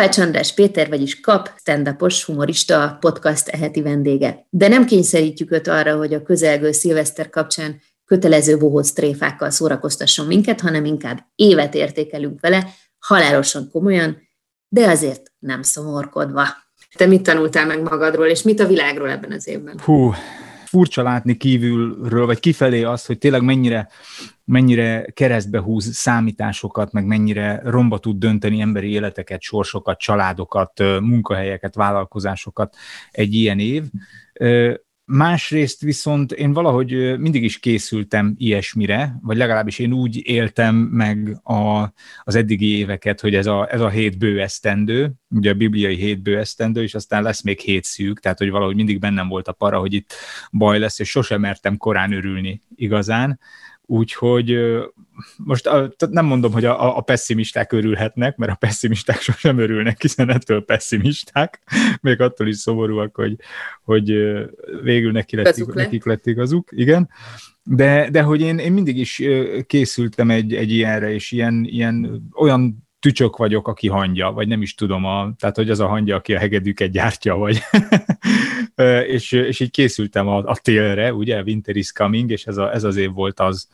Kovács András Péter, vagyis Kap, stand humorista, podcast eheti vendége. De nem kényszerítjük őt arra, hogy a közelgő szilveszter kapcsán kötelező bohóc tréfákkal szórakoztasson minket, hanem inkább évet értékelünk vele, halálosan komolyan, de azért nem szomorkodva. Te mit tanultál meg magadról, és mit a világról ebben az évben? Hú, furcsa látni kívülről, vagy kifelé az, hogy tényleg mennyire, mennyire keresztbe húz számításokat, meg mennyire romba tud dönteni emberi életeket, sorsokat, családokat, munkahelyeket, vállalkozásokat egy ilyen év Másrészt viszont én valahogy mindig is készültem ilyesmire, vagy legalábbis én úgy éltem meg a, az eddigi éveket, hogy ez a, ez a hét bő esztendő, ugye a bibliai hét bő és aztán lesz még hét szűk, tehát hogy valahogy mindig bennem volt a para, hogy itt baj lesz, és sosem mertem korán örülni igazán. Úgyhogy most nem mondom, hogy a, a pessimisták örülhetnek, mert a pessimisták sosem örülnek, hiszen ettől pessimisták, még attól is szomorúak, hogy, hogy végül neki lett, nekik lett. lett igazuk, igen. De, de hogy én, én mindig is készültem egy, egy ilyenre, és ilyen, ilyen olyan tücsök vagyok, aki hangja, vagy nem is tudom, a, tehát hogy az a hangja, aki a hegedűket gyártja, vagy és, és így készültem a, a télre, ugye, Winter is coming, és ez, a, ez az év volt az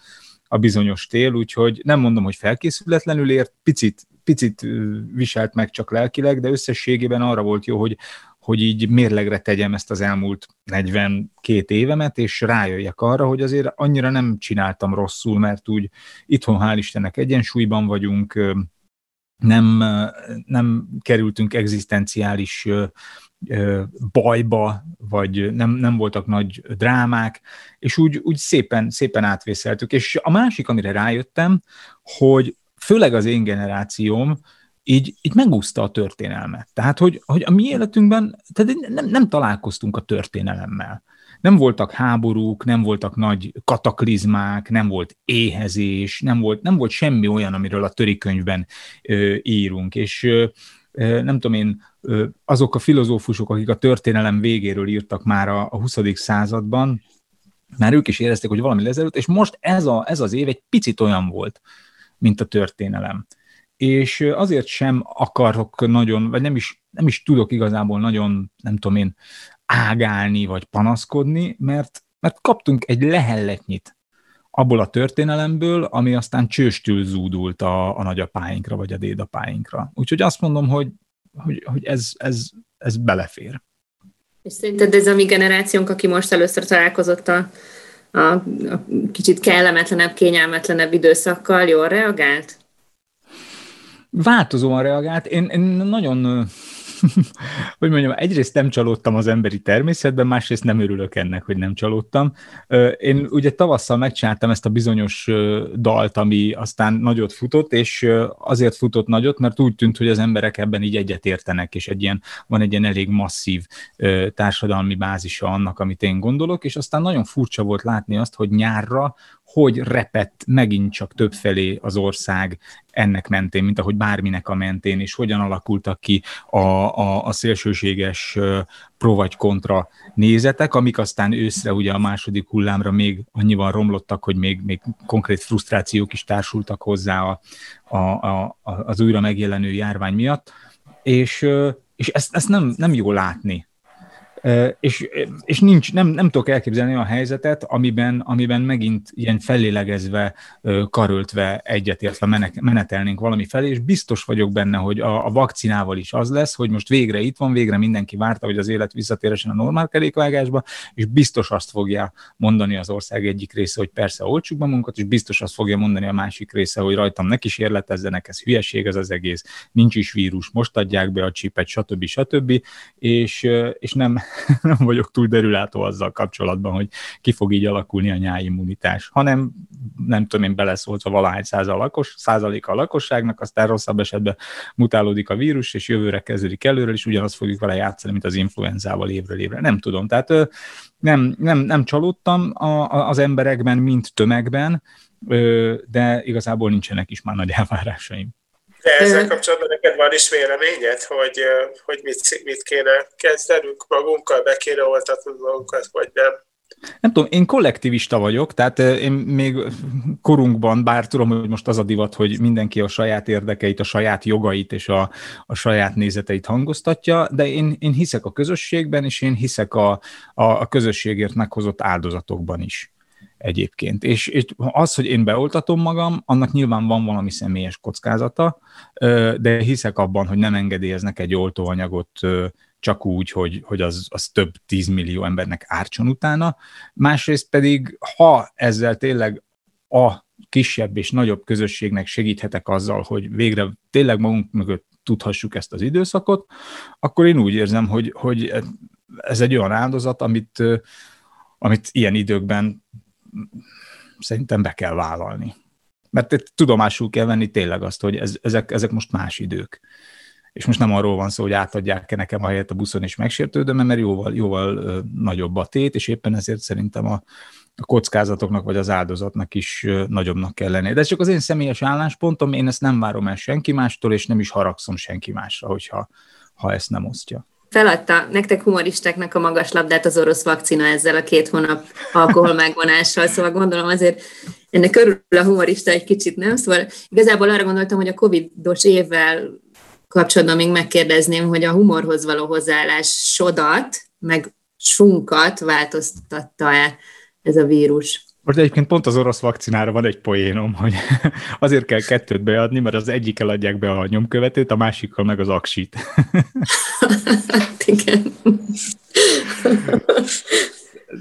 a bizonyos tél, úgyhogy nem mondom, hogy felkészületlenül ért, picit, picit viselt meg csak lelkileg, de összességében arra volt jó, hogy, hogy így mérlegre tegyem ezt az elmúlt 42 évemet, és rájöjjek arra, hogy azért annyira nem csináltam rosszul, mert úgy itthon hál' Istennek egyensúlyban vagyunk, nem, nem kerültünk egzisztenciális bajba, vagy nem, nem voltak nagy drámák, és úgy, úgy szépen, szépen átvészeltük. És a másik, amire rájöttem, hogy főleg az én generációm így, így megúszta a történelmet. Tehát, hogy, hogy a mi életünkben tehát nem, nem találkoztunk a történelemmel. Nem voltak háborúk, nem voltak nagy kataklizmák, nem volt éhezés, nem volt, nem volt semmi olyan, amiről a törikönyvben ö, írunk. És ö, nem tudom én, azok a filozófusok, akik a történelem végéről írtak már a, a 20. században, már ők is érezték, hogy valami lezelőtt, és most ez, a, ez az év egy picit olyan volt, mint a történelem. És azért sem akarok nagyon, vagy nem is, nem is tudok igazából nagyon, nem tudom én, ágálni, vagy panaszkodni, mert, mert kaptunk egy lehelletnyit abból a történelemből, ami aztán csőstül zúdult a, a nagyapáinkra, vagy a dédapáinkra. Úgyhogy azt mondom, hogy, hogy, hogy ez, ez, ez belefér. És szerinted ez a mi generációnk, aki most először találkozott a, a, a kicsit kellemetlenebb, kényelmetlenebb időszakkal, jól reagált? Változóan reagált. Én, én nagyon hogy mondjam, egyrészt nem csalódtam az emberi természetben, másrészt nem örülök ennek, hogy nem csalódtam. Én ugye tavasszal megcsináltam ezt a bizonyos dalt, ami aztán nagyot futott, és azért futott nagyot, mert úgy tűnt, hogy az emberek ebben így egyetértenek, és egy ilyen, van egy ilyen elég masszív társadalmi bázisa annak, amit én gondolok, és aztán nagyon furcsa volt látni azt, hogy nyárra hogy repett megint csak többfelé az ország ennek mentén, mint ahogy bárminek a mentén, és hogyan alakultak ki a, a, a szélsőséges pro vagy kontra nézetek, amik aztán őszre ugye a második hullámra még annyival romlottak, hogy még, még konkrét frusztrációk is társultak hozzá a, a, a, az újra megjelenő járvány miatt, és, és ezt, ezt nem, nem jó látni és, és nincs, nem, nem tudok elképzelni a helyzetet, amiben, amiben megint ilyen fellélegezve, karöltve, egyetértve menetelnénk valami felé, és biztos vagyok benne, hogy a, a vakcinával is az lesz, hogy most végre itt van, végre mindenki várta, hogy az élet visszatéresen a normál kerékvágásba, és biztos azt fogja mondani az ország egyik része, hogy persze olcsuk be munkat, és biztos azt fogja mondani a másik része, hogy rajtam ne kísérletezzenek, ez hülyeség ez az egész, nincs is vírus, most adják be a csipet, stb. stb. És, és nem, nem vagyok túl derülátó azzal kapcsolatban, hogy ki fog így alakulni a nyáimmunitás, hanem nem tudom én beleszóltva valahány százalék lakos, százalék a lakosságnak, aztán rosszabb esetben mutálódik a vírus, és jövőre kezdődik előről, és ugyanazt fogjuk vele játszani, mint az influenzával évről évre. Nem tudom, tehát nem, nem, nem csalódtam a, a, az emberekben, mint tömegben, de igazából nincsenek is már nagy elvárásaim. De ezzel kapcsolatban neked van is véleményed, hogy, hogy mit, mit kéne kezdenünk magunkkal, be kéne oltatnunk magunkat, vagy nem? Nem tudom, én kollektivista vagyok, tehát én még korunkban, bár tudom, hogy most az a divat, hogy mindenki a saját érdekeit, a saját jogait és a, a saját nézeteit hangoztatja, de én, én hiszek a közösségben, és én hiszek a, a, a közösségért meghozott áldozatokban is egyébként. És, és az, hogy én beoltatom magam, annak nyilván van valami személyes kockázata, de hiszek abban, hogy nem engedélyeznek egy oltóanyagot csak úgy, hogy, hogy az, az több tízmillió embernek ártson utána. Másrészt pedig, ha ezzel tényleg a kisebb és nagyobb közösségnek segíthetek azzal, hogy végre tényleg magunk mögött tudhassuk ezt az időszakot, akkor én úgy érzem, hogy, hogy ez egy olyan áldozat, amit, amit ilyen időkben szerintem be kell vállalni. Mert tudomásul kell venni tényleg azt, hogy ez, ezek, ezek most más idők. És most nem arról van szó, hogy átadják-e nekem a helyet a buszon és megsértődöm, mert jóval, jóval nagyobb a tét, és éppen ezért szerintem a, a kockázatoknak vagy az áldozatnak is nagyobbnak kell lenni. De ez csak az én személyes álláspontom, én ezt nem várom el senki mástól, és nem is haragszom senki másra, hogyha ha ezt nem osztja feladta nektek humoristáknak a magas labdát az orosz vakcina ezzel a két hónap alkohol megvonással, szóval gondolom azért ennek körül a humorista egy kicsit, nem? Szóval igazából arra gondoltam, hogy a covidos évvel kapcsolatban még megkérdezném, hogy a humorhoz való hozzáállás sodat, meg sunkat változtatta-e ez a vírus? Most egyébként pont az orosz vakcinára van egy poénom, hogy azért kell kettőt beadni, mert az egyikkel adják be a nyomkövetőt, a másikkal meg az aksit. Igen.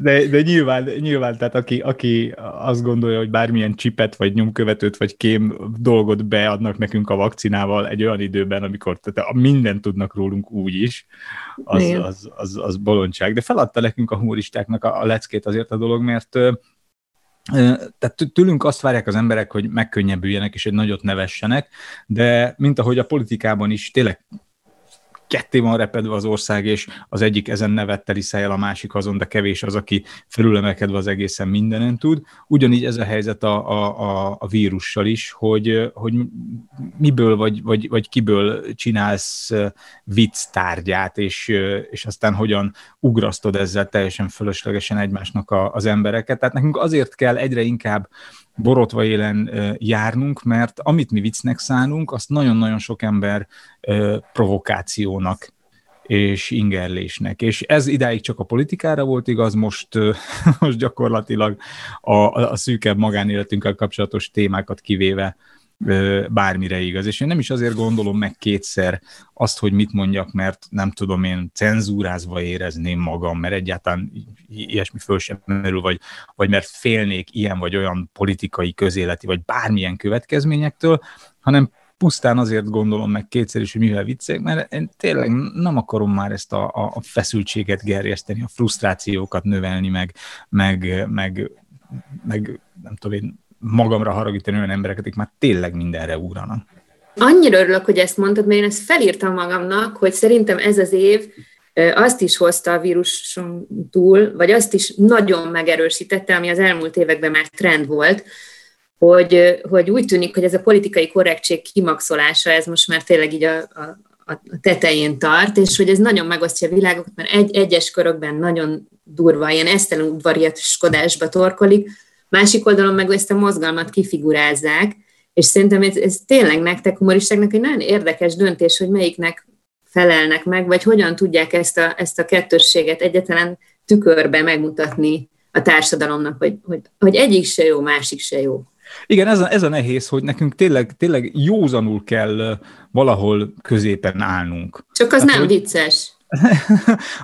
De, de nyilván, nyilván, tehát aki, aki azt gondolja, hogy bármilyen csipet, vagy nyomkövetőt, vagy kém dolgot beadnak nekünk a vakcinával egy olyan időben, amikor tehát mindent tudnak rólunk úgy is, az, az, az, az, az bolondság. De feladta nekünk a humoristáknak a, a leckét azért a dolog, mert tehát tőlünk azt várják az emberek, hogy megkönnyebbüljenek és egy nagyot nevessenek, de mint ahogy a politikában is tényleg ketté van repedve az ország, és az egyik ezen nevettel el a másik azon, de kevés az, aki felülemelkedve az egészen mindenen tud. Ugyanígy ez a helyzet a, a, a vírussal is, hogy, hogy miből vagy, vagy, vagy kiből csinálsz vicc tárgyát, és, és aztán hogyan ugrasztod ezzel teljesen fölöslegesen egymásnak a, az embereket. Tehát nekünk azért kell egyre inkább borotva élen járnunk, mert amit mi viccnek szánunk, azt nagyon-nagyon sok ember provokációnak és ingerlésnek. És ez idáig csak a politikára volt igaz, most, most gyakorlatilag a, a szűkebb magánéletünkkel kapcsolatos témákat kivéve bármire igaz. És én nem is azért gondolom meg kétszer azt, hogy mit mondjak, mert nem tudom én cenzúrázva érezném magam, mert egyáltalán ilyesmi föl sem merül, vagy, vagy mert félnék ilyen vagy olyan politikai, közéleti, vagy bármilyen következményektől, hanem pusztán azért gondolom meg kétszer is, hogy mivel viccek, mert én tényleg nem akarom már ezt a, a feszültséget gerjeszteni, a frusztrációkat növelni, meg, meg, meg, meg nem tudom én, magamra haragítani olyan embereket, akik már tényleg mindenre úranak. Annyira örülök, hogy ezt mondtad, mert én ezt felírtam magamnak, hogy szerintem ez az év azt is hozta a víruson túl, vagy azt is nagyon megerősítette, ami az elmúlt években már trend volt, hogy, hogy úgy tűnik, hogy ez a politikai korrektség kimaxolása, ez most már tényleg így a, a, a tetején tart, és hogy ez nagyon megosztja a világokat, mert egy, egyes körökben nagyon durva, ilyen esztelen udvariaskodásba torkolik, másik oldalon meg ezt a mozgalmat kifigurázzák, és szerintem ez, ez tényleg nektek humoristáknak egy nagyon érdekes döntés, hogy melyiknek felelnek meg, vagy hogyan tudják ezt a, ezt a kettősséget egyetlen tükörbe megmutatni a társadalomnak, hogy, hogy, hogy egyik se jó, másik se jó. Igen, ez a, ez a nehéz, hogy nekünk tényleg, tényleg józanul kell valahol középen állnunk. Csak az hát, nem hogy... vicces.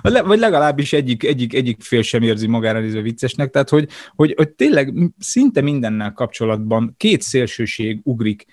Vagy legalábbis egyik, egyik, egyik fél sem érzi magára nézve viccesnek, tehát hogy, hogy, hogy tényleg szinte mindennel kapcsolatban két szélsőség ugrik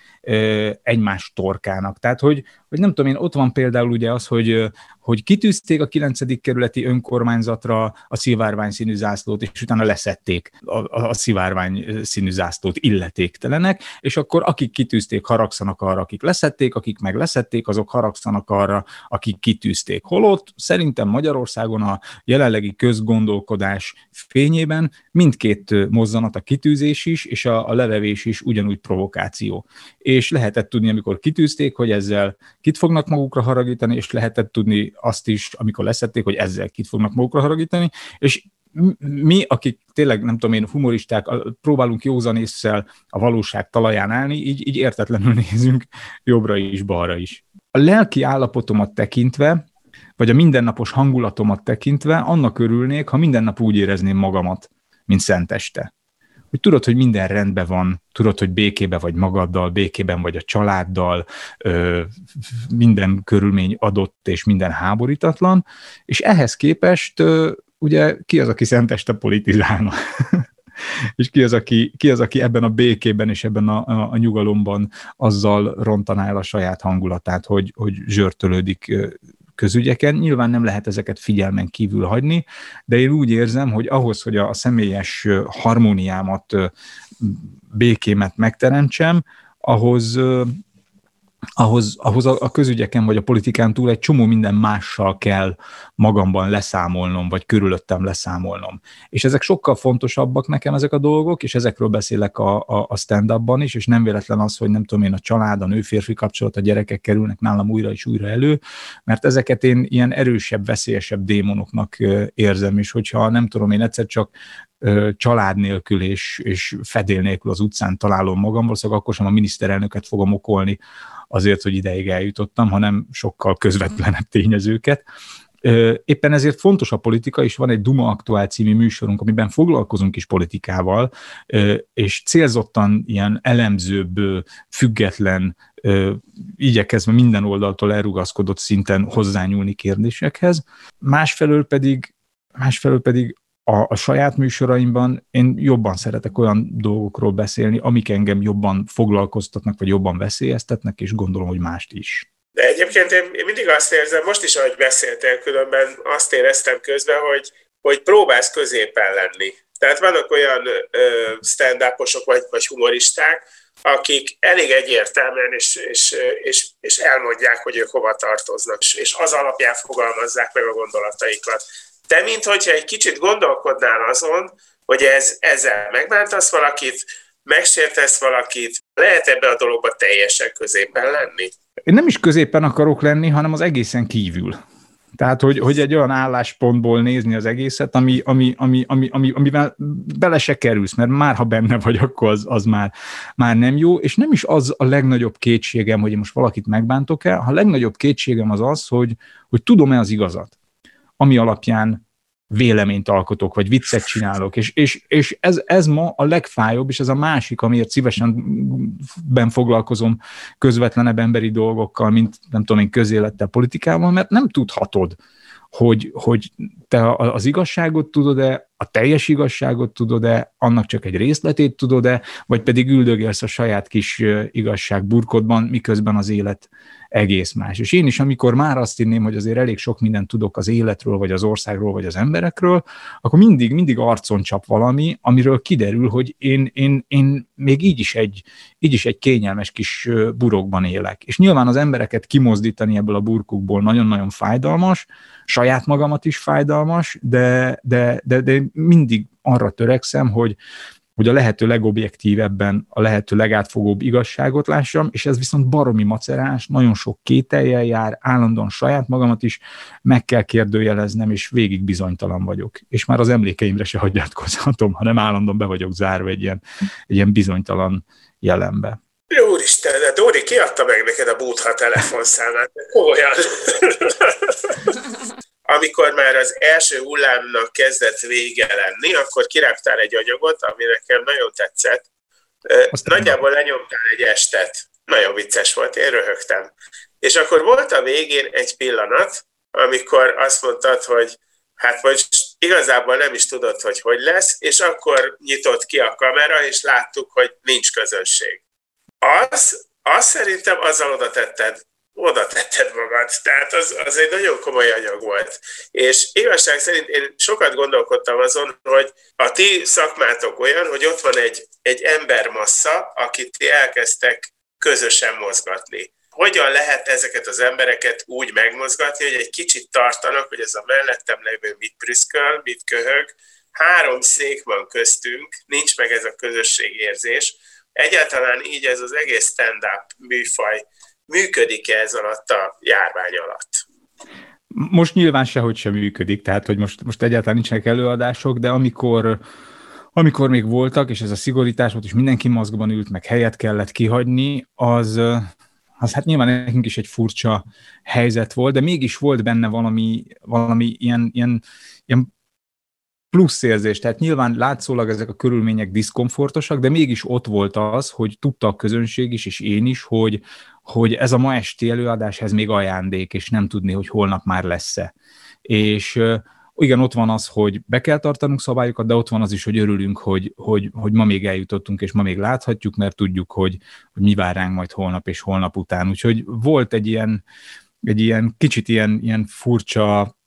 egymás torkának. Tehát, hogy, hogy nem tudom én, ott van például ugye az, hogy, hogy kitűzték a 9. kerületi önkormányzatra a szivárvány színű zászlót, és utána leszették a, a, szivárvány színű zászlót illetéktelenek, és akkor akik kitűzték, haragszanak arra, akik leszették, akik meg leszették, azok haragszanak arra, akik kitűzték. Holott szerintem Magyarországon a jelenlegi közgondolkodás fényében mindkét mozzanat, a kitűzés is, és a, a levevés is ugyanúgy provokáció. És lehetett tudni, amikor kitűzték, hogy ezzel kit fognak magukra haragítani, és lehetett tudni azt is, amikor leszették, hogy ezzel kit fognak magukra haragítani, és mi, akik tényleg, nem tudom én, humoristák, próbálunk józanésszel a valóság talaján állni, így, így értetlenül nézünk jobbra is, balra is. A lelki állapotomat tekintve, vagy a mindennapos hangulatomat tekintve, annak örülnék, ha minden nap úgy érezném magamat, mint szenteste hogy tudod, hogy minden rendben van, tudod, hogy békébe vagy magaddal, békében vagy a családdal, minden körülmény adott és minden háborítatlan, és ehhez képest ugye ki az, aki szenteste politizálna? és ki az, aki, ki az, aki ebben a békében és ebben a, a, a nyugalomban azzal rontaná el a saját hangulatát, hogy, hogy zsörtölődik közügyeken. Nyilván nem lehet ezeket figyelmen kívül hagyni, de én úgy érzem, hogy ahhoz, hogy a személyes harmóniámat, békémet megteremtsem, ahhoz ahhoz, ahhoz a, a közügyeken vagy a politikán túl egy csomó minden mással kell magamban leszámolnom, vagy körülöttem leszámolnom. És ezek sokkal fontosabbak nekem ezek a dolgok, és ezekről beszélek a, a, a stand-upban is, és nem véletlen az, hogy nem tudom én, a család, a nő-férfi kapcsolat, a gyerekek kerülnek nálam újra és újra elő, mert ezeket én ilyen erősebb, veszélyesebb démonoknak érzem, és hogyha nem tudom én egyszer csak család nélkül és, és fedél nélkül az utcán találom magam, valószínűleg akkor sem a miniszterelnöket fogom okolni azért, hogy ideig eljutottam, hanem sokkal közvetlenebb tényezőket. Éppen ezért fontos a politika, és van egy Duma Aktuál című műsorunk, amiben foglalkozunk is politikával, és célzottan ilyen elemzőbb, független, igyekezve minden oldaltól elrugaszkodott szinten hozzányúlni kérdésekhez. Másfelől pedig, másfelől pedig a, a saját műsoraimban én jobban szeretek olyan dolgokról beszélni, amik engem jobban foglalkoztatnak, vagy jobban veszélyeztetnek, és gondolom, hogy mást is. De egyébként én, én mindig azt érzem, most is, ahogy beszéltél, különben azt éreztem közben, hogy, hogy próbálsz középen lenni. Tehát vannak olyan stand-uposok vagy, vagy humoristák, akik elég egyértelműen és, és, és, és elmondják, hogy ők hova tartoznak, és az alapján fogalmazzák meg a gondolataikat. Te, mint hogyha egy kicsit gondolkodnál azon, hogy ez, ezzel megbántasz valakit, megsértesz valakit, lehet ebbe a dologba teljesen középen lenni? Én nem is középen akarok lenni, hanem az egészen kívül. Tehát, hogy, hogy egy olyan álláspontból nézni az egészet, ami, ami, ami, ami, ami, amivel bele se kerülsz, mert már ha benne vagy, akkor az, az már, már nem jó, és nem is az a legnagyobb kétségem, hogy én most valakit megbántok-e, a legnagyobb kétségem az az, hogy, hogy tudom-e az igazat ami alapján véleményt alkotok, vagy viccet csinálok, és, és, és ez, ez ma a legfájóbb, és ez a másik, amiért szívesen ben foglalkozom közvetlenebb emberi dolgokkal, mint nem tudom én közélettel, politikával, mert nem tudhatod, hogy, hogy te az igazságot tudod-e, a teljes igazságot tudod-e, annak csak egy részletét tudod-e, vagy pedig üldögélsz a saját kis igazság burkodban, miközben az élet egész más. És én is, amikor már azt hinném, hogy azért elég sok mindent tudok az életről, vagy az országról, vagy az emberekről, akkor mindig, mindig arcon csap valami, amiről kiderül, hogy én, én, én még így is, egy, így is egy kényelmes kis burokban élek. És nyilván az embereket kimozdítani ebből a burkukból nagyon-nagyon fájdalmas, saját magamat is fájdalmas, de, de, de, de mindig arra törekszem, hogy, hogy a lehető legobjektívebben, a lehető legátfogóbb igazságot lássam, és ez viszont baromi macerás, nagyon sok kételjel jár, állandóan saját magamat is meg kell kérdőjeleznem, és végig bizonytalan vagyok. És már az emlékeimre se hagyatkozhatom, hanem állandóan be vagyok zárva egy ilyen, egy ilyen bizonytalan jelenbe. Jó Úristen, de Dóri, ki adta meg neked a Bútha telefonszámát? Olyan amikor már az első hullámnak kezdett vége lenni, akkor kirágtál egy anyagot, ami nekem nagyon tetszett. Aztán Nagyjából lenyomtál egy estet. Nagyon vicces volt, én röhögtem. És akkor volt a végén egy pillanat, amikor azt mondtad, hogy hát most igazából nem is tudod, hogy hogy lesz, és akkor nyitott ki a kamera, és láttuk, hogy nincs közönség. Az, az szerintem azzal oda tetted oda tetted magad. Tehát az, az egy nagyon komoly anyag volt. És igazság szerint én sokat gondolkodtam azon, hogy a ti szakmátok olyan, hogy ott van egy, egy embermassza, akit ti elkezdtek közösen mozgatni. Hogyan lehet ezeket az embereket úgy megmozgatni, hogy egy kicsit tartanak, hogy ez a mellettem levő mit prüszköl, mit köhög, három szék van köztünk, nincs meg ez a közösségérzés. Egyáltalán így ez az egész stand-up műfaj működik-e ez alatt a járvány alatt? Most nyilván sehogy sem működik, tehát hogy most, most egyáltalán nincsenek előadások, de amikor amikor még voltak, és ez a szigorítás volt, és mindenki mozgban ült, meg helyet kellett kihagyni, az, az hát nyilván nekünk is egy furcsa helyzet volt, de mégis volt benne valami, valami ilyen, ilyen, ilyen plusz érzés, tehát nyilván látszólag ezek a körülmények diszkomfortosak, de mégis ott volt az, hogy tudta a közönség is, és én is, hogy, hogy ez a ma esti előadás, ez még ajándék, és nem tudni, hogy holnap már lesz-e. És igen, ott van az, hogy be kell tartanunk szabályokat, de ott van az is, hogy örülünk, hogy, hogy, hogy ma még eljutottunk, és ma még láthatjuk, mert tudjuk, hogy, hogy mi vár ránk majd holnap és holnap után. Úgyhogy volt egy ilyen, egy ilyen kicsit ilyen, ilyen furcsa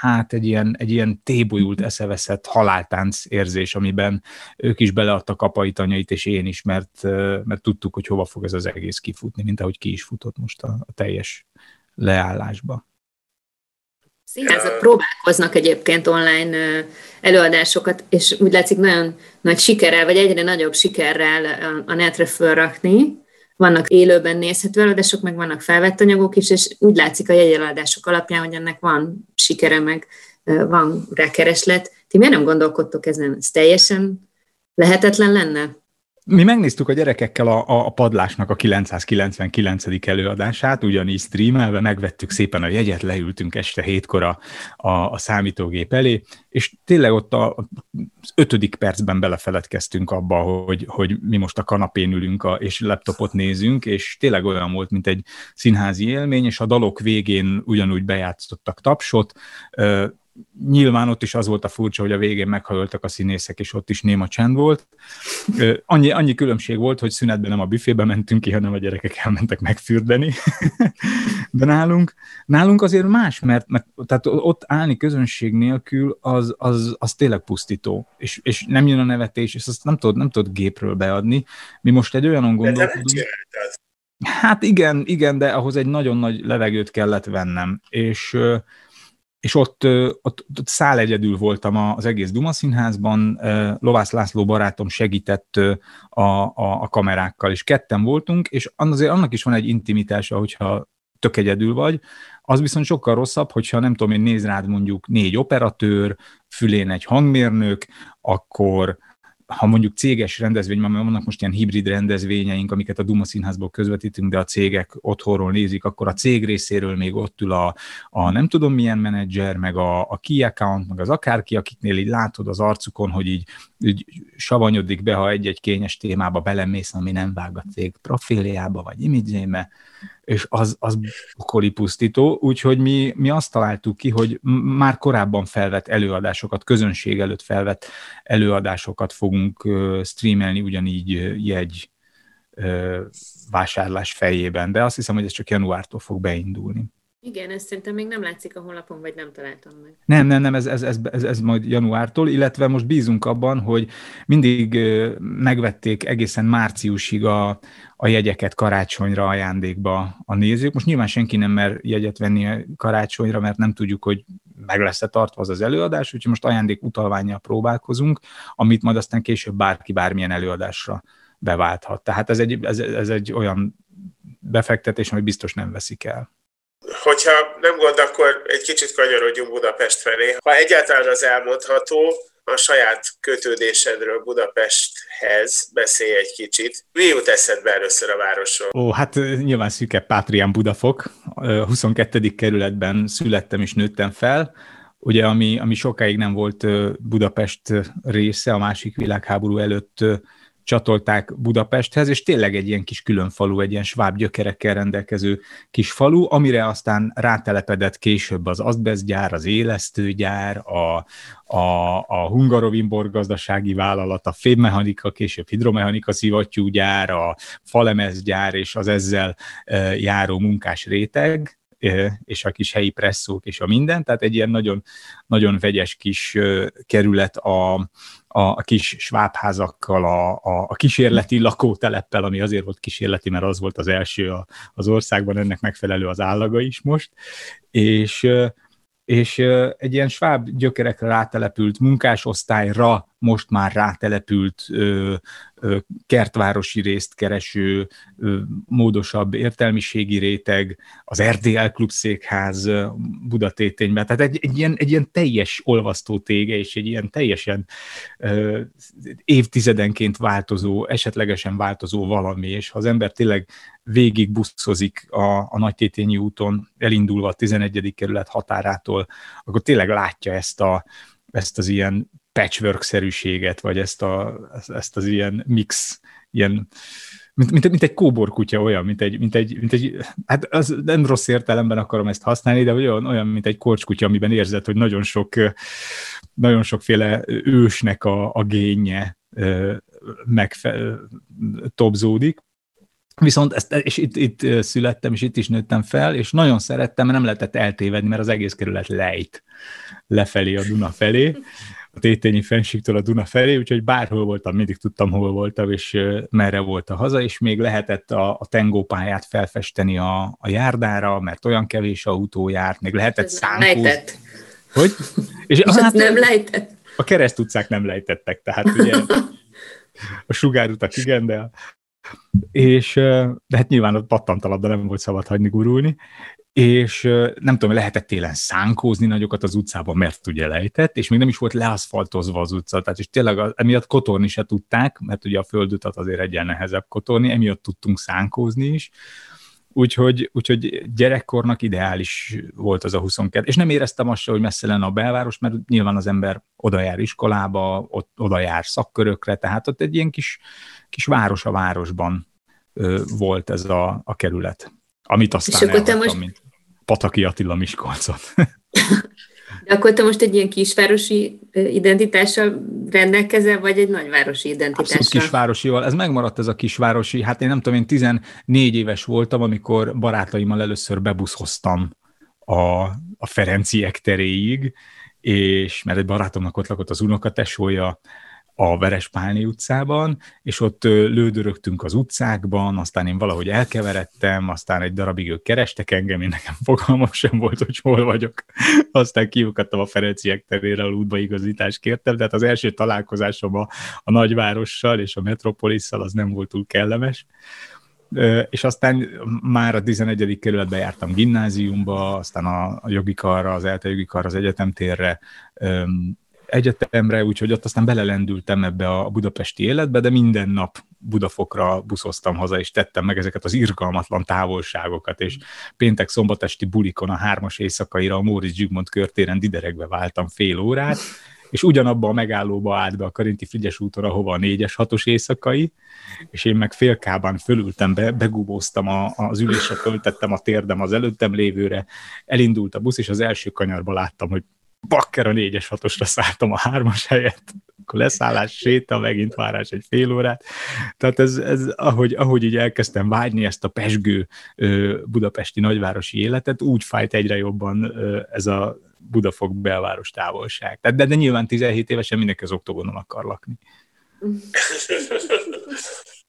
hát egy ilyen, egy ilyen tébolyult, eszeveszett haláltánc érzés, amiben ők is beleadtak apait, anyait, és én is, mert, mert tudtuk, hogy hova fog ez az egész kifutni, mint ahogy ki is futott most a, a teljes leállásba. Színházak próbálkoznak egyébként online előadásokat, és úgy látszik nagyon nagy sikerrel, vagy egyre nagyobb sikerrel a netre fölrakni, vannak élőben nézhető előadások, meg vannak felvett anyagok is, és úgy látszik a jegyeladások alapján, hogy ennek van sikere, meg van rá kereslet. Ti miért nem gondolkodtok ezen? Ez teljesen lehetetlen lenne? Mi megnéztük a gyerekekkel a, a padlásnak a 999. előadását, ugyanígy streamelve, megvettük szépen a jegyet, leültünk este hétkor a, a, a számítógép elé, és tényleg ott a, az ötödik percben belefeledkeztünk abba, hogy, hogy mi most a kanapén ülünk a, és laptopot nézünk, és tényleg olyan volt, mint egy színházi élmény, és a dalok végén ugyanúgy bejátszottak tapsot, nyilván ott is az volt a furcsa, hogy a végén meghajoltak a színészek, és ott is néma csend volt. Annyi, annyi különbség volt, hogy szünetben nem a büfébe mentünk ki, hanem a gyerekek elmentek megfürdeni. De nálunk, nálunk azért más, mert, mert tehát ott állni közönség nélkül az, az, az tényleg pusztító, és, és nem jön a nevetés, és azt nem tudod, nem tudod gépről beadni. Mi most egy olyanon gondolkodunk... Hát igen, igen, de ahhoz egy nagyon nagy levegőt kellett vennem, és és ott, ott, ott szál egyedül voltam az egész Duma színházban, Lovász László barátom segített a, a, a kamerákkal, és ketten voltunk, és azért annak is van egy intimitása, hogyha tök egyedül vagy, az viszont sokkal rosszabb, hogyha nem tudom én, néz rád mondjuk négy operatőr, fülén egy hangmérnök, akkor ha mondjuk céges rendezvény, mert vannak most ilyen hibrid rendezvényeink, amiket a Duma Színházból közvetítünk, de a cégek otthonról nézik, akkor a cég részéről még ott ül a, a nem tudom milyen menedzser, meg a, a key account, meg az akárki, akiknél így látod az arcukon, hogy így, így savanyodik be, ha egy-egy kényes témába belemész, ami nem vág a cég profiljába, vagy imidzsébe, és az, az bokoli pusztító, úgyhogy mi, mi azt találtuk ki, hogy már korábban felvett előadásokat, közönség előtt felvett előadásokat fogunk streamelni ugyanígy jegy vásárlás fejében, de azt hiszem, hogy ez csak januártól fog beindulni. Igen, ez szerintem még nem látszik a honlapon, vagy nem találtam meg. Nem, nem, nem, ez, ez, ez, ez, ez majd januártól, illetve most bízunk abban, hogy mindig megvették egészen márciusig a, a jegyeket karácsonyra ajándékba a nézők. Most nyilván senki nem mer jegyet venni karácsonyra, mert nem tudjuk, hogy meg lesz-e tartva az az előadás, úgyhogy most ajándék utalványjal próbálkozunk, amit majd aztán később bárki bármilyen előadásra beválthat. Tehát ez egy, ez, ez egy olyan befektetés, ami biztos nem veszik el. Hogyha nem gond, akkor egy kicsit kanyarodjunk Budapest felé. Ha egyáltalán az elmondható, a saját kötődésedről Budapesthez beszélj egy kicsit. Mi jut eszedbe először a városról? Ó, hát nyilván szűke Pátrián Budafok. A 22. kerületben születtem és nőttem fel. Ugye, ami, ami sokáig nem volt Budapest része, a másik világháború előtt csatolták Budapesthez, és tényleg egy ilyen kis külön falu, egy ilyen sváb gyökerekkel rendelkező kis falu, amire aztán rátelepedett később az azbeszgyár, az élesztőgyár, a, a, a Hungarovin borgazdasági vállalat, a fémmechanika, később hidromechanika szivattyúgyár, a falemezgyár és az ezzel járó munkás réteg, és a kis helyi presszók és a minden, tehát egy ilyen nagyon, nagyon vegyes kis kerület a, a, kis svábházakkal, a, a, a kísérleti lakóteleppel, ami azért volt kísérleti, mert az volt az első a, az országban, ennek megfelelő az állaga is most, és és egy ilyen sváb gyökerekre rátelepült munkásosztályra most már rátelepült kertvárosi részt kereső ö, módosabb értelmiségi réteg, az RDL Klub székház Budatétényben. Tehát egy, egy, ilyen, egy ilyen teljes olvasztó tége, és egy ilyen teljesen ö, évtizedenként változó, esetlegesen változó valami, és ha az ember tényleg végig buszozik a, a Nagytétényi úton, elindulva a 11. kerület határától, akkor tényleg látja ezt, a, ezt az ilyen patchwork-szerűséget, vagy ezt, a, ezt az ilyen mix, ilyen, mint, mint, mint egy kóborkutya olyan, mint egy, mint egy, mint egy, hát az nem rossz értelemben akarom ezt használni, de olyan, olyan mint egy korcskutya, amiben érzed, hogy nagyon sok, nagyon sokféle ősnek a, a génje megfe, tobzódik. Viszont ezt, és itt, itt születtem, és itt is nőttem fel, és nagyon szerettem, mert nem lehetett eltévedni, mert az egész kerület lejt lefelé a Duna felé, Tétényi fensíktől a Duna felé, úgyhogy bárhol voltam, mindig tudtam, hol voltam, és merre volt a haza, és még lehetett a, a tengópályát felfesteni a, a járdára, mert olyan kevés autó járt, még lehetett szánkózni. Hogy? És, és hát, nem lejtett? A kereszt utcák nem lejtettek, tehát ugye a sugárutak igen, de és de hát nyilván ott pattant a labda, nem volt szabad hagyni gurulni, és nem tudom, lehetett télen szánkózni nagyokat az utcában, mert ugye lejtett, és még nem is volt leaszfaltozva az utca, tehát és tényleg emiatt kotorni se tudták, mert ugye a földutat azért egyen nehezebb kotorni, emiatt tudtunk szánkózni is, úgyhogy, úgyhogy gyerekkornak ideális volt az a 22, és nem éreztem azt hogy messze lenne a belváros, mert nyilván az ember oda jár iskolába, ott, oda jár szakkörökre, tehát ott egy ilyen kis, kis város a városban ö, volt ez a, a kerület, amit aztán elhattam, most... mint Pataki Attila Miskolcot. De akkor te most egy ilyen kisvárosi identitással rendelkezel, vagy egy nagyvárosi identitással? Abszolút kisvárosival. Ez megmaradt ez a kisvárosi. Hát én nem tudom, én 14 éves voltam, amikor barátaimmal először bebuszhoztam a, a Ferenciek teréig, és mert egy barátomnak ott lakott az unokatesója, a Verespálni utcában, és ott lődörögtünk az utcákban, aztán én valahogy elkeveredtem, aztán egy darabig ők kerestek engem, én nekem fogalmam sem volt, hogy hol vagyok. Aztán kiukadtam a Ferenciek terére, ahol útbaigazítást kértem, tehát az első találkozásom a, a nagyvárossal és a metropolisszal az nem volt túl kellemes és aztán már a 11. kerületben jártam gimnáziumba, aztán a, jogi karra, az ELTE jogi karra, az egyetemtérre, egyetemre, úgyhogy ott aztán belelendültem ebbe a budapesti életbe, de minden nap Budafokra buszoztam haza, és tettem meg ezeket az irgalmatlan távolságokat, és péntek szombatesti bulikon a hármas éjszakaira a Móricz Zsigmond körtéren dideregbe váltam fél órát, és ugyanabba a megállóba állt be a Karinti Frigyes úton, ahova a négyes hatos éjszakai, és én meg félkában fölültem be, begubóztam a, az ülésre, föltettem a térdem az előttem lévőre, elindult a busz, és az első kanyarba láttam, hogy bakker a négyes hatosra szálltam a hármas helyet, akkor leszállás, séta, megint várás egy fél órát. Tehát ez, ez ahogy, ahogy így elkezdtem vágyni ezt a pesgő budapesti nagyvárosi életet, úgy fájt egyre jobban ez a Budafok belváros távolság. Tehát, de, de nyilván 17 évesen mindenki az oktogonon akar lakni.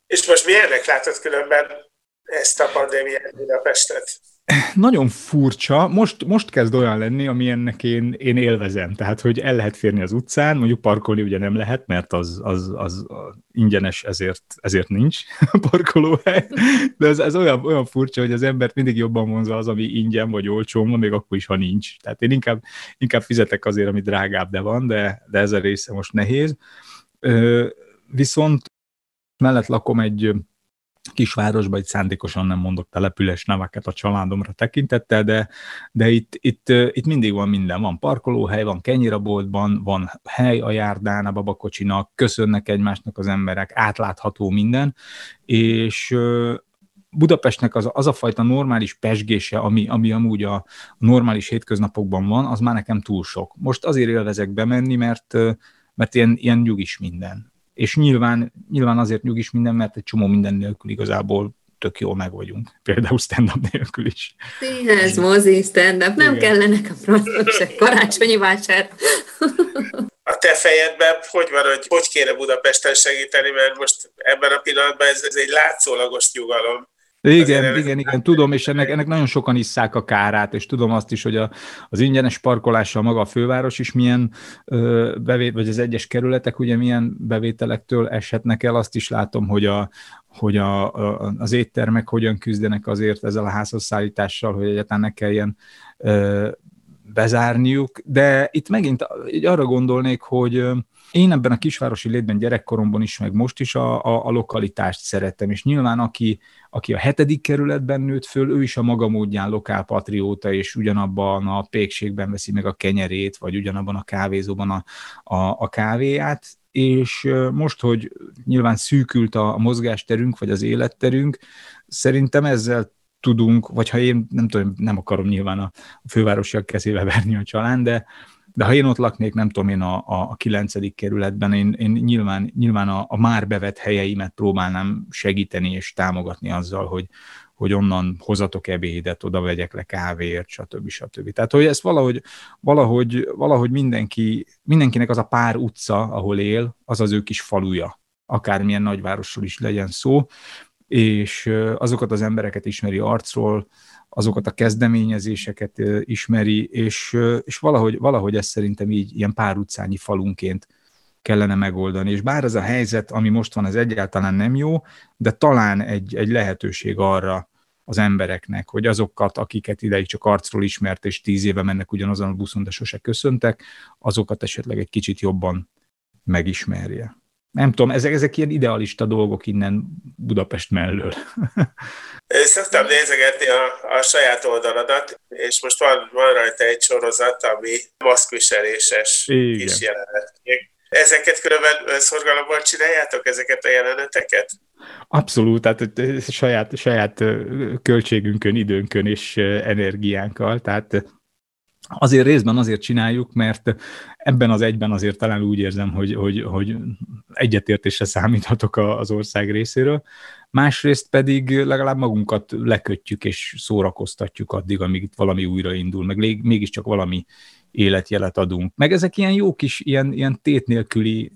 És most milyennek látod különben ezt a pandémiát Budapestet? Nagyon furcsa, most, most kezd olyan lenni, ami ennek én, én élvezem. Tehát, hogy el lehet férni az utcán, mondjuk parkolni ugye nem lehet, mert az, az, az ingyenes, ezért, ezért nincs parkolóhely. De ez, ez olyan, olyan furcsa, hogy az embert mindig jobban vonza az, ami ingyen vagy olcsó, még akkor is, ha nincs. Tehát én inkább, inkább fizetek azért, ami drágább, de van, de, de ez a része most nehéz. Viszont mellett lakom egy kisvárosba, itt szándékosan nem mondok települes neveket a családomra tekintettel, de, de itt, itt, itt mindig van minden. Van parkolóhely, van kenyiraboltban, van hely a járdán a babakocsinak, köszönnek egymásnak az emberek, átlátható minden, és Budapestnek az, az a fajta normális pesgése, ami, ami amúgy a normális hétköznapokban van, az már nekem túl sok. Most azért élvezek bemenni, mert, mert ilyen, ilyen nyugis minden és nyilván, nyilván azért nyugis minden, mert egy csomó minden nélkül igazából tök jól meg vagyunk. Például stand-up nélkül is. Színház, mozi, stand-up, nem Igen. kellenek a francok se, karácsonyi vásár. A te fejedben hogy van, hogy hogy kéne Budapesten segíteni, mert most ebben a pillanatban ez, ez egy látszólagos nyugalom. Igen, igen, igen, tudom, és ennek, ennek nagyon sokan isszák a kárát, és tudom azt is, hogy a, az ingyenes parkolással maga a főváros is milyen ö, bevét, vagy az egyes kerületek ugye milyen bevételektől eshetnek el, azt is látom, hogy a, hogy a, a, az éttermek hogyan küzdenek azért ezzel a házhozszállítással, hogy egyáltalán ne kelljen ö, bezárniuk, de itt megint arra gondolnék, hogy én ebben a kisvárosi létben gyerekkoromban is, meg most is a, a, a lokalitást szerettem, és nyilván aki, aki a hetedik kerületben nőtt föl, ő is a maga módján lokálpatrióta, és ugyanabban a pékségben veszi meg a kenyerét, vagy ugyanabban a kávézóban a, a, a kávéját, és most, hogy nyilván szűkült a mozgásterünk, vagy az életterünk, szerintem ezzel tudunk, vagy ha én nem tudom, nem akarom nyilván a fővárosiak kezébe verni a család, de, de ha én ott laknék, nem tudom én a, a, a 9. kerületben, én, én nyilván, nyilván a, a már bevett helyeimet próbálnám segíteni és támogatni azzal, hogy, hogy onnan hozatok ebédet, oda vegyek le kávéért, stb. stb. Tehát, hogy ezt valahogy, valahogy, valahogy mindenki, mindenkinek az a pár utca, ahol él, az az ő kis faluja, akármilyen nagyvárosról is legyen szó, és azokat az embereket ismeri arcról, azokat a kezdeményezéseket ismeri, és, és valahogy, valahogy ezt szerintem így ilyen pár utcányi falunként kellene megoldani. És bár ez a helyzet, ami most van, ez egyáltalán nem jó, de talán egy, egy lehetőség arra az embereknek, hogy azokat, akiket ideig csak arcról ismert, és tíz éve mennek ugyanazon a buszon, de sose köszöntek, azokat esetleg egy kicsit jobban megismerje nem tudom, ezek, ezek ilyen idealista dolgok innen Budapest mellől. Szoktam nézegetni a, a saját oldaladat, és most van, van rajta egy sorozat, ami maszkviseléses kis jelenet. Ezeket különben szorgalomból csináljátok, ezeket a jeleneteket? Abszolút, tehát saját, saját költségünkön, időnkön és energiánkkal, tehát Azért részben azért csináljuk, mert ebben az egyben azért talán úgy érzem, hogy, hogy, hogy egyetértésre számíthatok az ország részéről. Másrészt pedig legalább magunkat lekötjük és szórakoztatjuk addig, amíg itt valami újraindul, meg mégiscsak valami életjelet adunk. Meg ezek ilyen jó kis, ilyen, ilyen tét nélküli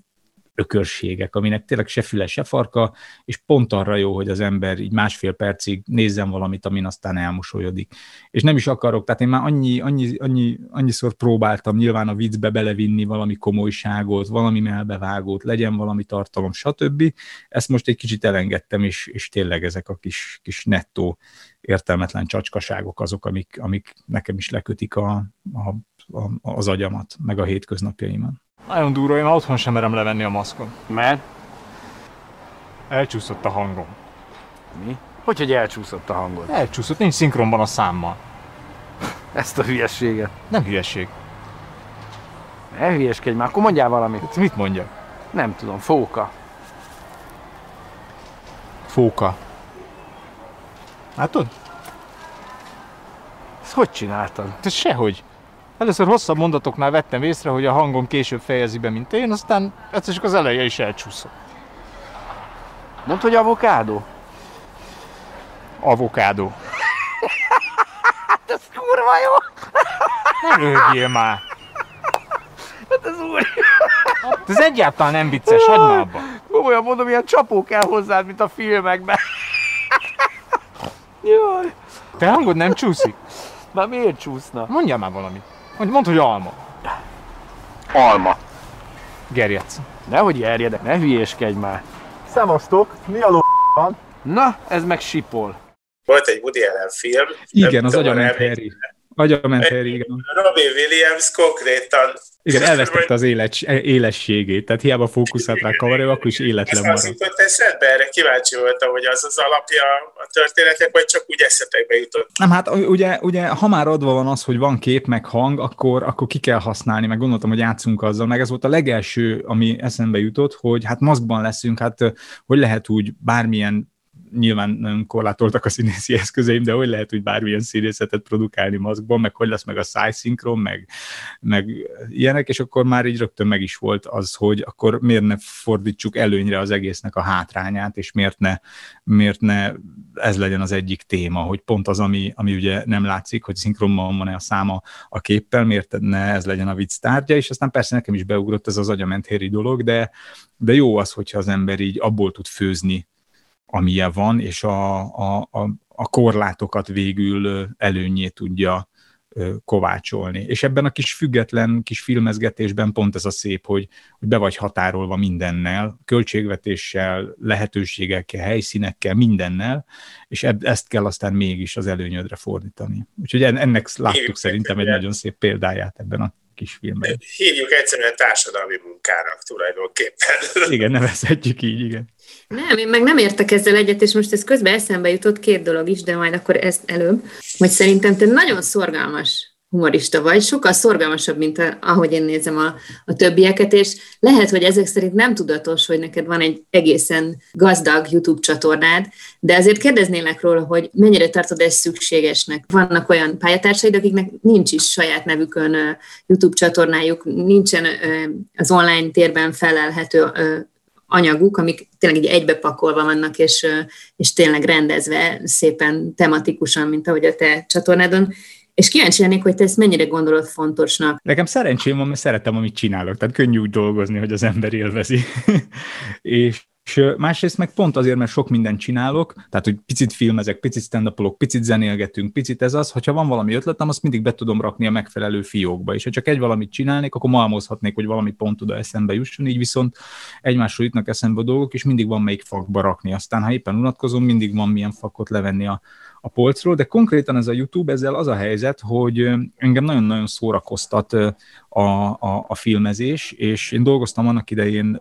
ökörségek, aminek tényleg se füle, se farka, és pont arra jó, hogy az ember így másfél percig nézzen valamit, amin aztán elmosolyodik. És nem is akarok, tehát én már annyi, annyi, annyi, annyiszor próbáltam nyilván a viccbe belevinni valami komolyságot, valami melbevágót, legyen valami tartalom, stb. Ezt most egy kicsit elengedtem, és, és tényleg ezek a kis, kis nettó értelmetlen csacskaságok azok, amik, amik nekem is lekötik a, a, a, az agyamat, meg a hétköznapjaimat. Nagyon durva, én otthon sem merem levenni a maszkon. Mert? Elcsúszott a hangom. Mi? Hogy, hogy elcsúszott a hangod? Elcsúszott, nincs szinkronban a számmal. Ezt a hülyességet. Nem hülyesség. Ne hülyeskedj már, akkor mondjál valamit. Hát mit mondjak? Nem tudom, fóka. Fóka. Látod? Ezt hogy csináltad? Ez sehogy. Először hosszabb mondatoknál vettem észre, hogy a hangom később fejezi be, mint én, aztán egyszer csak az eleje is elcsúszott. Mondd, hogy avokádó? Avokádó. hát ez kurva jó! Ne röhögjél már! Hát ez úr! Hát ez egyáltalán nem vicces, hagyd már abba. Komolyan mondom, ilyen csapó kell hozzád, mint a filmekben. Jaj. Te hangod nem csúszik? Már miért csúszna? Mondjál már valamit. Mondj, mondd, hogy alma. Alma. Gerjedsz. Nehogy gerjedek, ne hülyéskedj már. Szevasztok, mi a van? Na, ez meg sipol. Volt egy Woody Allen film. Igen, az agyament Harry. Agyamentér, igen. Robin Williams konkrétan igen, elvesztette az élet, élességét, tehát hiába fókuszált rá kavarő, akkor is életlen marad. Ez az eszedbe, erre kíváncsi voltam, hogy az az alapja a történetek, vagy csak úgy eszetekbe jutott? Nem, hát ugye, ugye ha már adva van az, hogy van kép, meg hang, akkor, akkor ki kell használni, meg gondoltam, hogy játszunk azzal, meg ez volt a legelső, ami eszembe jutott, hogy hát maszkban leszünk, hát hogy lehet úgy bármilyen nyilván nem korlátoltak a színészi eszközeim, de hogy lehet hogy bármilyen színészetet produkálni maszkban, meg hogy lesz meg a szájszinkron, meg, meg ilyenek, és akkor már így rögtön meg is volt az, hogy akkor miért ne fordítsuk előnyre az egésznek a hátrányát, és miért ne, miért ne ez legyen az egyik téma, hogy pont az, ami, ami ugye nem látszik, hogy szinkronban van-e a száma a képpel, miért ne ez legyen a vicc tárgya, és aztán persze nekem is beugrott ez az agyamentéri dolog, de, de jó az, hogyha az ember így abból tud főzni, amilyen van, és a, a, a, a korlátokat végül előnyét tudja kovácsolni. És ebben a kis független kis filmezgetésben pont ez a szép, hogy, hogy be vagy határolva mindennel, költségvetéssel, lehetőségekkel, helyszínekkel, mindennel, és eb- ezt kell aztán mégis az előnyödre fordítani. Úgyhogy ennek láttuk szerintem egy nagyon szép példáját ebben a kis filmben. Hívjuk egyszerűen társadalmi munkának tulajdonképpen. Igen, nevezhetjük így, igen. Nem, én meg nem értek ezzel egyet, és most ez közben eszembe jutott két dolog is, de majd akkor ezt előbb, hogy szerintem te nagyon szorgalmas humorista vagy, sokkal szorgalmasabb, mint a, ahogy én nézem a, a többieket, és lehet, hogy ezek szerint nem tudatos, hogy neked van egy egészen gazdag YouTube csatornád, de azért kérdeznélek róla, hogy mennyire tartod ezt szükségesnek. Vannak olyan pályatársaid, akiknek nincs is saját nevükön YouTube csatornájuk, nincsen az online térben felelhető anyaguk, amik tényleg így egybepakolva vannak, és, és tényleg rendezve szépen tematikusan, mint ahogy a te csatornádon. És kíváncsi lennék, hogy te ezt mennyire gondolod fontosnak. Nekem szerencsém van, mert szeretem, amit csinálok, tehát könnyű úgy dolgozni, hogy az ember élvezi. és és másrészt meg pont azért, mert sok mindent csinálok, tehát hogy picit filmezek, picit stand picit zenélgetünk, picit ez az, hogyha van valami ötletem, azt mindig be tudom rakni a megfelelő fiókba, és ha csak egy valamit csinálnék, akkor malmozhatnék, hogy valami pont oda eszembe jusson, így viszont egymásról jutnak eszembe a dolgok, és mindig van melyik fakba rakni. Aztán, ha éppen unatkozom, mindig van milyen fakot levenni a, a polcról, de konkrétan ez a YouTube, ezzel az a helyzet, hogy engem nagyon-nagyon szórakoztat a, a, a filmezés, és én dolgoztam annak idején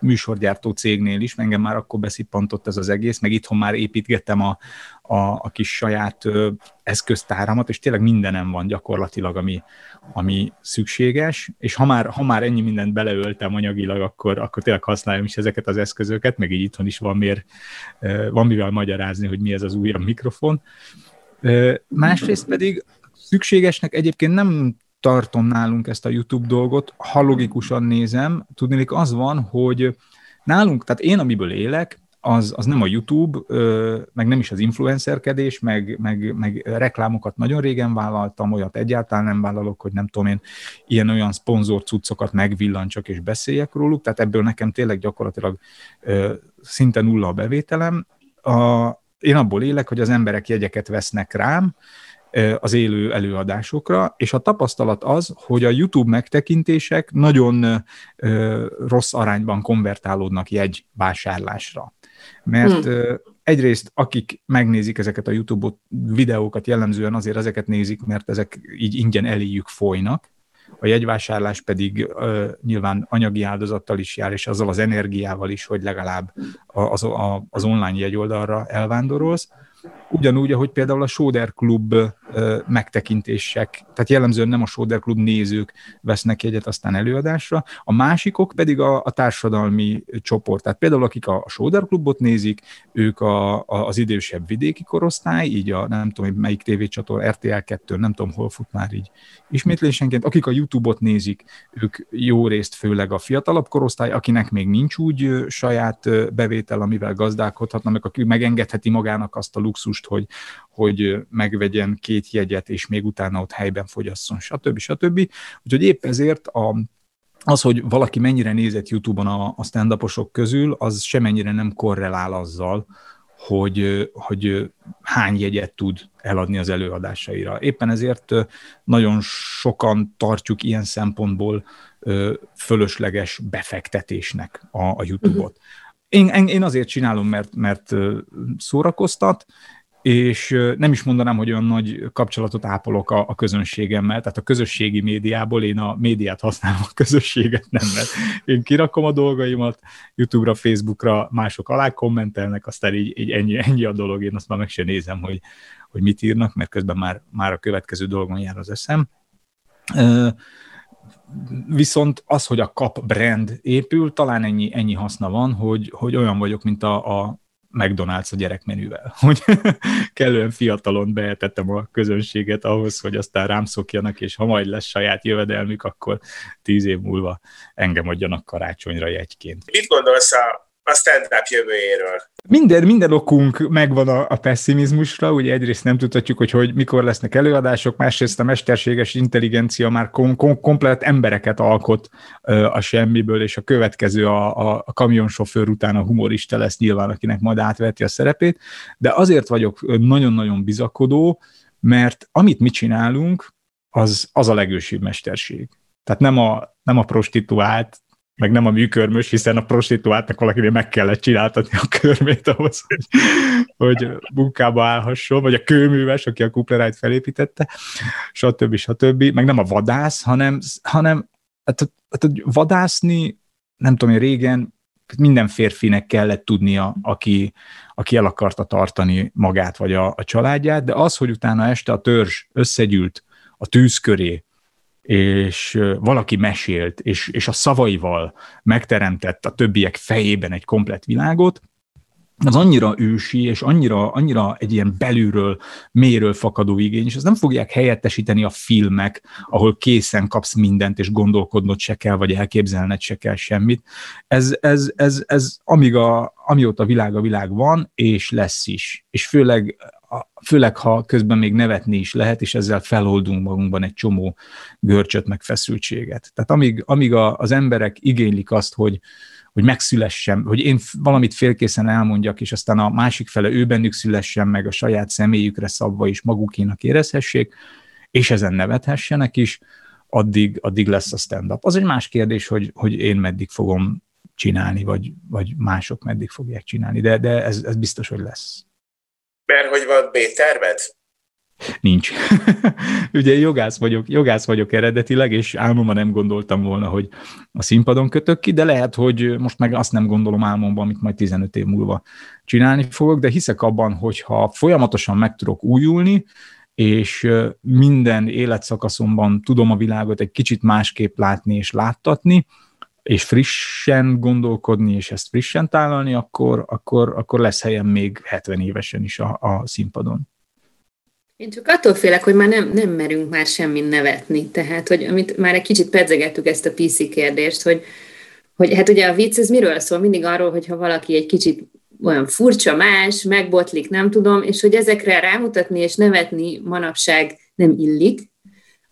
műsorgyártó cégnél is, engem már akkor beszippantott ez az egész, meg itthon már építgettem a, a, a kis saját ö, eszköztáramat, és tényleg mindenem van gyakorlatilag, ami, ami szükséges, és ha már, ha már ennyi mindent beleöltem anyagilag, akkor, akkor tényleg használjam is ezeket az eszközöket, meg így itthon is van, miért, van mivel magyarázni, hogy mi ez az újabb mikrofon. Másrészt pedig szükségesnek egyébként nem tartom nálunk ezt a YouTube dolgot, ha logikusan nézem, tudnék az van, hogy nálunk, tehát én amiből élek, az, az nem a YouTube, meg nem is az influencerkedés, meg, meg, meg reklámokat nagyon régen vállaltam, olyat egyáltalán nem vállalok, hogy nem tudom én, ilyen-olyan szponzor cuccokat megvillancsak és beszéljek róluk, tehát ebből nekem tényleg gyakorlatilag szinte nulla a bevételem. A, én abból élek, hogy az emberek jegyeket vesznek rám, az élő előadásokra, és a tapasztalat az, hogy a YouTube megtekintések nagyon rossz arányban konvertálódnak jegy vásárlásra. Mert hmm. egyrészt akik megnézik ezeket a YouTube videókat, jellemzően azért ezeket nézik, mert ezek így ingyen eléjük folynak, a jegyvásárlás pedig uh, nyilván anyagi áldozattal is jár, és azzal az energiával is, hogy legalább az, az online jegyoldalra elvándorolsz. Ugyanúgy, ahogy például a Soder Klub megtekintések, tehát jellemzően nem a Soder Klub nézők vesznek jegyet aztán előadásra, a másikok pedig a, a társadalmi csoport. Tehát például akik a Soder Klubot nézik, ők a, a, az idősebb vidéki korosztály, így a nem tudom, melyik tévécsator, RTL 2, nem tudom, hol fut már így ismétlésenként. Akik a YouTube-ot nézik, ők jó részt főleg a fiatalabb korosztály, akinek még nincs úgy saját bevétel, amivel gazdálkodhatna, meg aki megengedheti magának azt a luxust, hogy, hogy megvegyen két jegyet, és még utána ott helyben fogyasszon, stb. stb. Úgyhogy épp ezért a, az, hogy valaki mennyire nézett YouTube-on a, a stand közül, az semennyire nem korrelál azzal, hogy, hogy hány jegyet tud eladni az előadásaira. Éppen ezért nagyon sokan tartjuk ilyen szempontból fölösleges befektetésnek a, a YouTube-ot. Mhm. Én, én azért csinálom, mert, mert szórakoztat, és nem is mondanám, hogy olyan nagy kapcsolatot ápolok a, a közönségemmel, tehát a közösségi médiából én a médiát használom, a közösséget nem, mert én kirakom a dolgaimat, YouTube-ra, Facebookra mások alá kommentelnek, aztán így, így ennyi, ennyi a dolog, én azt már meg sem nézem, hogy, hogy mit írnak, mert közben már, már a következő dolgon jár az eszem. Viszont az, hogy a kap brand épül, talán ennyi, ennyi haszna van, hogy, hogy olyan vagyok, mint a, a McDonald's a gyerekmenüvel, hogy kellően fiatalon beetettem a közönséget ahhoz, hogy aztán rám szokjanak, és ha majd lesz saját jövedelmük, akkor tíz év múlva engem adjanak karácsonyra jegyként. Mit gondolsz a a stand-up jövőjéről. Minden, minden okunk megvan a, a pessimizmusra, ugye egyrészt nem tudhatjuk, hogy, hogy mikor lesznek előadások, másrészt a mesterséges intelligencia már kom, kom, komplet embereket alkot ö, a semmiből, és a következő a, a, a kamionsofőr után a humorista lesz nyilván, akinek majd átveti a szerepét, de azért vagyok nagyon-nagyon bizakodó, mert amit mi csinálunk, az, az a legősibb mesterség. Tehát nem a, nem a prostituált meg nem a műkörmös, hiszen a prostituáltnak valakinél meg kellett csináltatni a körmét ahhoz, hogy, hogy munkába állhasson, vagy a kőműves, aki a kuplerájt felépítette, stb. stb. Meg nem a vadász, hanem, hanem hát, hát, vadászni, nem tudom, én régen minden férfinek kellett tudnia, aki, aki el akarta tartani magát vagy a, a családját, de az, hogy utána este a törzs összegyűlt a tűz köré, és valaki mesélt, és, és a szavaival megteremtett a többiek fejében egy komplet világot, az annyira ősi, és annyira, annyira egy ilyen belülről, méről fakadó igény, és ezt nem fogják helyettesíteni a filmek, ahol készen kapsz mindent, és gondolkodnod se kell, vagy elképzelned se kell semmit. Ez, ez, ez, ez amíg a, amióta világ a világ van, és lesz is. És főleg főleg ha közben még nevetni is lehet, és ezzel feloldunk magunkban egy csomó görcsöt, meg feszültséget. Tehát amíg, amíg a, az emberek igénylik azt, hogy, hogy megszülessem, hogy én valamit félkészen elmondjak, és aztán a másik fele ő bennük szülessen meg a saját személyükre szabva is magukénak érezhessék, és ezen nevethessenek is, addig, addig lesz a stand-up. Az egy más kérdés, hogy, hogy én meddig fogom csinálni, vagy, vagy mások meddig fogják csinálni, de, de ez, ez biztos, hogy lesz. Mert hogy van B-terved? Nincs. Ugye jogász vagyok, jogász vagyok eredetileg, és álmomban nem gondoltam volna, hogy a színpadon kötök ki, de lehet, hogy most meg azt nem gondolom álmomban, amit majd 15 év múlva csinálni fogok, de hiszek abban, hogy ha folyamatosan meg tudok újulni, és minden életszakaszomban tudom a világot egy kicsit másképp látni és láttatni, és frissen gondolkodni, és ezt frissen tálalni, akkor, akkor, akkor lesz helyem még 70 évesen is a, a színpadon. Én csak attól félek, hogy már nem, nem merünk már semmin nevetni. Tehát, hogy amit már egy kicsit pedzegettük ezt a PC kérdést, hogy, hogy hát ugye a vicc, ez miről szól? Mindig arról, hogyha valaki egy kicsit olyan furcsa, más, megbotlik, nem tudom, és hogy ezekre rámutatni és nevetni manapság nem illik,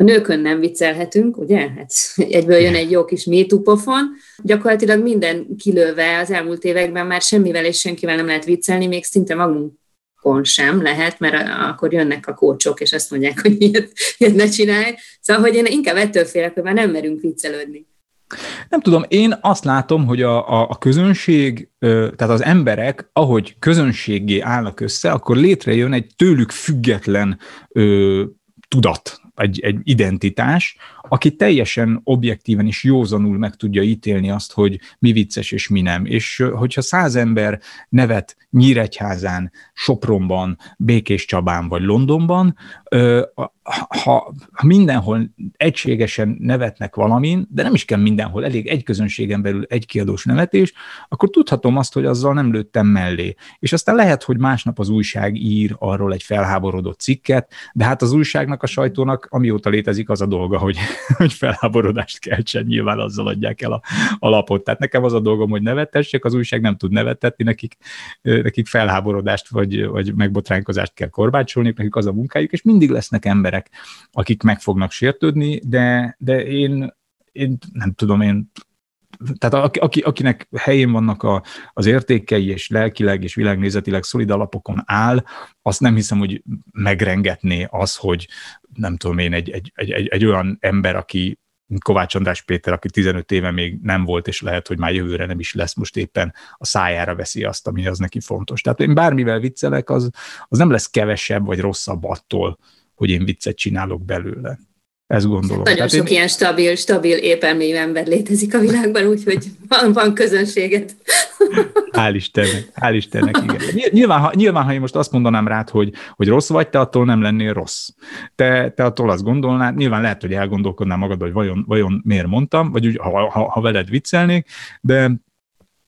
a nőkön nem viccelhetünk, ugye? Hát egyből jön egy jó kis métupofon. Gyakorlatilag minden kilőve az elmúlt években már semmivel és senkivel nem lehet viccelni, még szinte magunkon sem lehet, mert akkor jönnek a kócsok, és azt mondják, hogy ilyet, ilyet ne csinálj. Szóval, hogy én inkább ettől félek, hogy már nem merünk viccelődni. Nem tudom, én azt látom, hogy a, a, a közönség, tehát az emberek, ahogy közönségé állnak össze, akkor létrejön egy tőlük független ö, tudat, egy, egy identitás, aki teljesen objektíven és józanul meg tudja ítélni azt, hogy mi vicces és mi nem. És hogyha száz ember nevet Nyíregyházán, Sopronban, Békés Csabán vagy Londonban, ha, mindenhol egységesen nevetnek valamin, de nem is kell mindenhol, elég egy közönségen belül egy kiadós nevetés, akkor tudhatom azt, hogy azzal nem lőttem mellé. És aztán lehet, hogy másnap az újság ír arról egy felháborodott cikket, de hát az újságnak, a sajtónak amióta létezik az a dolga, hogy, hogy felháborodást keltsen, nyilván azzal adják el a, a lapot. Tehát nekem az a dolgom, hogy nevetessek, az újság nem tud nevettetni, nekik, nekik felháborodást vagy, vagy megbotránkozást kell korbácsolni, nekik az a munkájuk, és mindig lesznek emberek, akik meg fognak sértődni, de, de én, én nem tudom, én tehát aki, akinek helyén vannak a, az értékei, és lelkileg és világnézetileg szolid alapokon áll, azt nem hiszem, hogy megrengetné az, hogy nem tudom én, egy, egy, egy, egy olyan ember, aki Kovács András Péter, aki 15 éve még nem volt, és lehet, hogy már jövőre nem is lesz, most éppen a szájára veszi azt, ami az neki fontos. Tehát én bármivel viccelek, az, az nem lesz kevesebb vagy rosszabb attól, hogy én viccet csinálok belőle. Ezt gondolom. Nagyon Tehát sok én... ilyen stabil, stabil, épelmény ember létezik a világban, úgyhogy van, van közönséget. Hál' Istennek, hál' Istennek, igen. Nyilván ha, nyilván, ha én most azt mondanám rád, hogy, hogy rossz vagy, te attól nem lennél rossz. Te, te attól azt gondolnád, nyilván lehet, hogy elgondolkodnál magad, hogy vajon, vajon miért mondtam, vagy úgy, ha, ha, ha veled viccelnék, de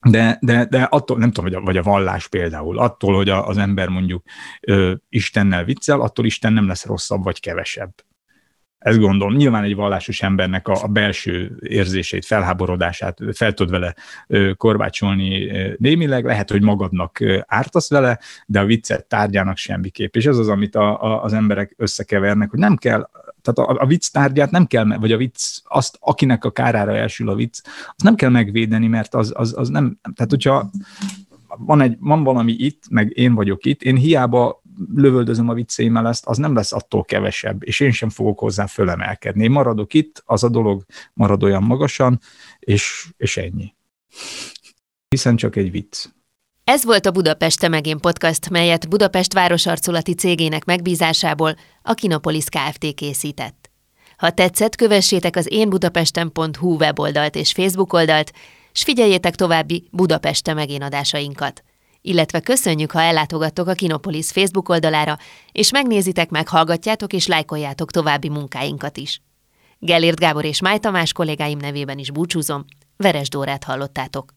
de, de, de attól, nem tudom, hogy a, vagy a vallás például, attól, hogy a, az ember mondjuk ö, Istennel viccel, attól Isten nem lesz rosszabb vagy kevesebb. Ezt gondolom. Nyilván egy vallásos embernek a, a belső érzését, felháborodását fel tud vele korbácsolni némileg, lehet, hogy magadnak ártasz vele, de a viccet tárgyának semmiképp. És ez az, amit a, a, az emberek összekevernek, hogy nem kell tehát a, a vicc tárgyát nem kell, vagy a vicc, azt, akinek a kárára elsül a vicc, azt nem kell megvédeni, mert az, az, az nem, tehát hogyha van, egy, van valami itt, meg én vagyok itt, én hiába lövöldözöm a viccémmel ezt, az nem lesz attól kevesebb, és én sem fogok hozzá fölemelkedni. Én maradok itt, az a dolog marad olyan magasan, és, és ennyi. Hiszen csak egy vicc. Ez volt a Budapest Megén podcast, melyet Budapest városarculati cégének megbízásából a Kinopolis Kft. készített. Ha tetszett, kövessétek az énbudapesten.hu weboldalt és Facebook oldalt, s figyeljétek további Budapest Megén adásainkat illetve köszönjük, ha ellátogattok a Kinopolis Facebook oldalára, és megnézitek, meghallgatjátok és lájkoljátok további munkáinkat is. Gellért Gábor és Máj Tamás kollégáim nevében is búcsúzom, Veres Dórát hallottátok.